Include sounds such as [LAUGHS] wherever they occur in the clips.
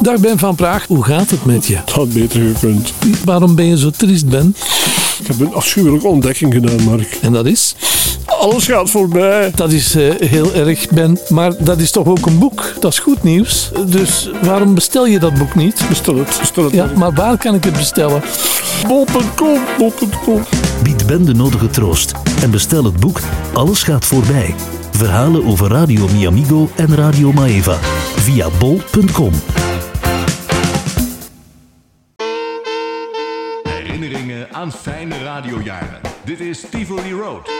Dag Ben van Praag, hoe gaat het met je? Het had beter gekund. Waarom ben je zo triest, Ben? Ik heb een afschuwelijke ontdekking gedaan, Mark. En dat is? Alles gaat voorbij. Dat is eh, heel erg, Ben. Maar dat is toch ook een boek? Dat is goed nieuws. Dus waarom bestel je dat boek niet? Bestel het, bestel het. Ja, maar waar kan ik het bestellen? Bol.com, bol.com. Bied Ben de nodige troost en bestel het boek Alles gaat voorbij. Verhalen over Radio Miamigo en Radio Maeva via bol.com. aan fijne radiojaren. Dit is Tivoli Road.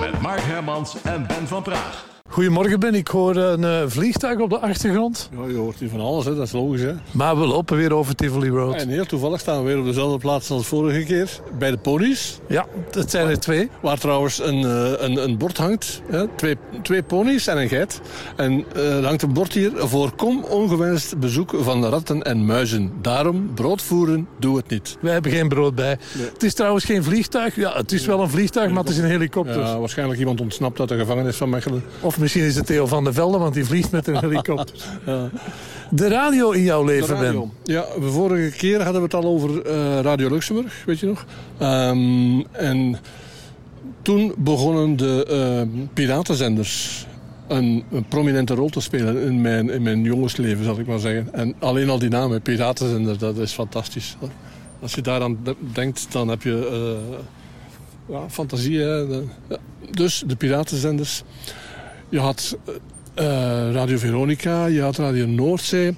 Met Mark Hermans en Ben van Praag. Goedemorgen, Ben. Ik hoor een eh, vliegtuig op de achtergrond. Ja, je hoort hier van alles, hè. dat is logisch. Hè. Maar we lopen weer over Tivoli Road. En heel toevallig staan we weer op dezelfde plaats als vorige keer. Bij de ponies. Ja, het zijn er twee. Waar trouwens een, eh, een, een bord hangt. Hè. Twee, twee ponies en een geit. En eh, er hangt een bord hier. Voorkom ongewenst bezoek van ratten en muizen. Daarom, brood voeren, doe het niet. Wij hebben geen brood bij. Het is trouwens geen vliegtuig. Ja, het is wel een vliegtuig, maar het is een helikopter. Ja, waarschijnlijk iemand ontsnapt uit de gevangenis van Mechelen. Of misschien is het Theo van der Velde, want die vliegt met een [LAUGHS] helikopter. De radio in jouw leven. Ben. Ja, de vorige keer hadden we het al over eh, Radio Luxemburg, weet je nog? Ehm, en toen begonnen de eh, piratenzenders een, een prominente rol te spelen in mijn, in mijn jongensleven, zal ik maar zeggen. En alleen al die namen, piratenzender, dat is fantastisch. Als je daaraan de- denkt, dan heb je eh, ja, fantasie. Hè? De- ja. Dus de piratenzenders. Je had eh, Radio Veronica, je had Radio Noordzee.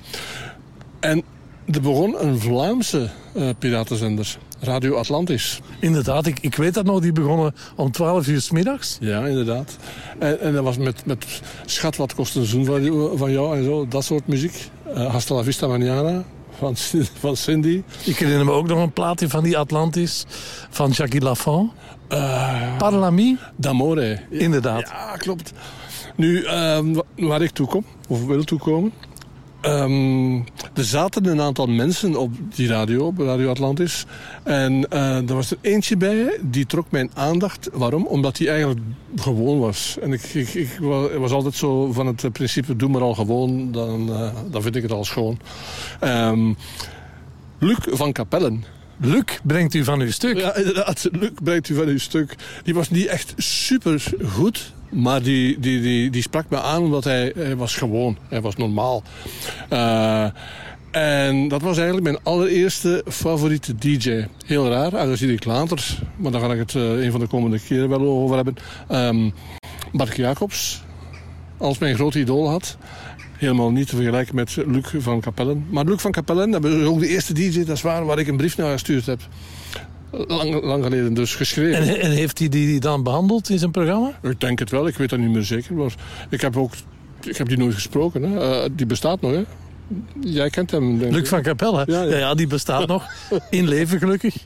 En er begon een Vlaamse eh, piratenzender, Radio Atlantis. Inderdaad, ik, ik weet dat nog. Die begonnen om 12 uur s middags. Ja, inderdaad. En, en dat was met, met Schat, wat kost een zoen van, van jou en zo, dat soort muziek. Eh Hasta la vista mañana van, van Cindy. Ik herinner me ook nog een plaatje van die Atlantis van Jackie Lafont. Eh Parlami, D'amore. inderdaad. Ja, klopt. Nu, ehm, wa- waar ik toe kom, of wil toekomen. ehm er zaten een aantal mensen op die radio, op Radio Atlantis. En eh, er was er eentje bij, die trok mijn aandacht. Waarom? Omdat hij eigenlijk gewoon was. En ik, ik, ik wa- was altijd zo van het principe, doe maar al gewoon, dan, eh, dan vind ik het al schoon. Ehm, Luc van Capellen. Luc brengt u van uw stuk. Ja, inderdaad. Luc brengt u van uw stuk. Die was niet echt super goed. Maar die, die, die, die sprak me aan omdat hij, hij was gewoon. Hij was normaal. Eh, en dat was eigenlijk mijn allereerste favoriete DJ. Heel raar. En daar zie ik later. Maar daar ga ik het eh, een van de komende keren wel over hebben. Mark Jacobs. Als mijn grote idool had. Helemaal niet te vergelijken met Luc van Capellen. Maar Luc van Capellen, dat is ook de eerste DJ, dat is waar, waar ik een brief naar gestuurd heb. Lang, lang geleden dus geschreven. En, en heeft hij die, dan behandeld in zijn programma? Ik denk het wel, ik weet dat niet meer zeker. Maar ik heb, ook, ik heb die nooit gesproken. Hè. Eh, die bestaat nog, hè? Jij kent hem, denk Luc van Capelle? Ja, Ja, ja. ja. die bestaat nog. In leven gelukkig.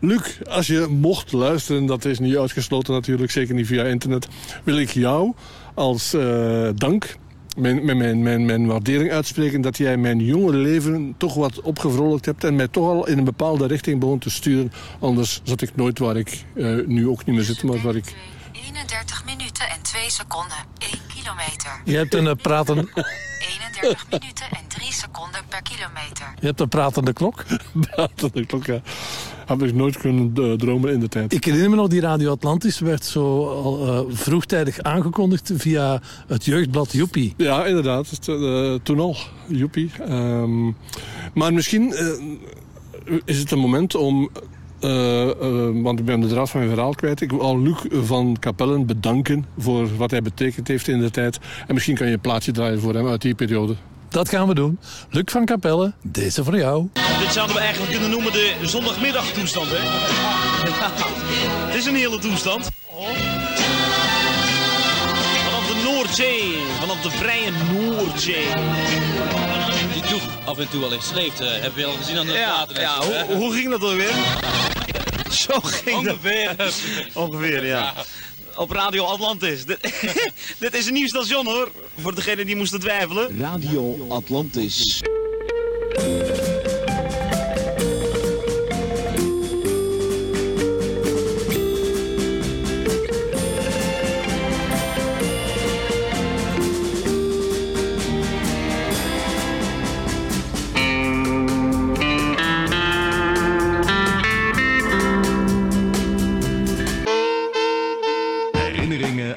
Luc, als je mocht luisteren, dat is niet uitgesloten natuurlijk, zeker niet via internet, wil ik jou als eh, dank, mijn, mijn, mijn, mijn, mijn waardering uitspreken dat jij mijn jonge leven toch wat opgevrolijkt hebt en mij toch al in een bepaalde richting begon te sturen. Anders zat ik nooit waar ik eh, nu ook niet meer zit, maar waar ik... 31 minuten en 2 seconden. 1 kilometer. Je hebt een, eh, praten, 31 minuten en 3 seconden per kilometer. je hebt een pratende klok. [LAUGHS] ik ook, ja, heb ik nooit kunnen eh, dromen in de tijd. Ik herinner me nog, die Radio Atlantis werd zo al eh, vroegtijdig aangekondigd via het jeugdblad Joepie. Ja, inderdaad. Het, eh, toen al. Joepie. Ehm, maar misschien is het een moment om... want ik ben de draad van mijn verhaal kwijt. Ik wil al Luc van Capellen bedanken voor wat hij betekend heeft in de tijd. En misschien kan je een plaatje draaien voor hem uit die periode. Dat gaan we doen. Luc van Capelle, deze voor jou. Dit zouden we eigenlijk kunnen noemen de zondagmiddagtoestand, hè? Het is een hele toestand. Vanaf de Noordzee, vanaf de vrije Noordzee. Die toch af en toe wel eens sleeft, eh, hebben we al gezien aan de Ja, ja hoe, hoe ging dat alweer? [LAUGHS] Zo ging dat. Ongeveer. Ongeveer, ja. Op Radio Atlantis. [LAUGHS] Dit, is een nieuw station hoor, voor degenen die moesten twijfelen. Radio Atlantis.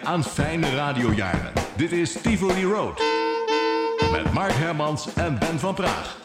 Aan fijne radiojaren. Dit is Tivoli Road. Met Mark Hermans en Ben van Praag.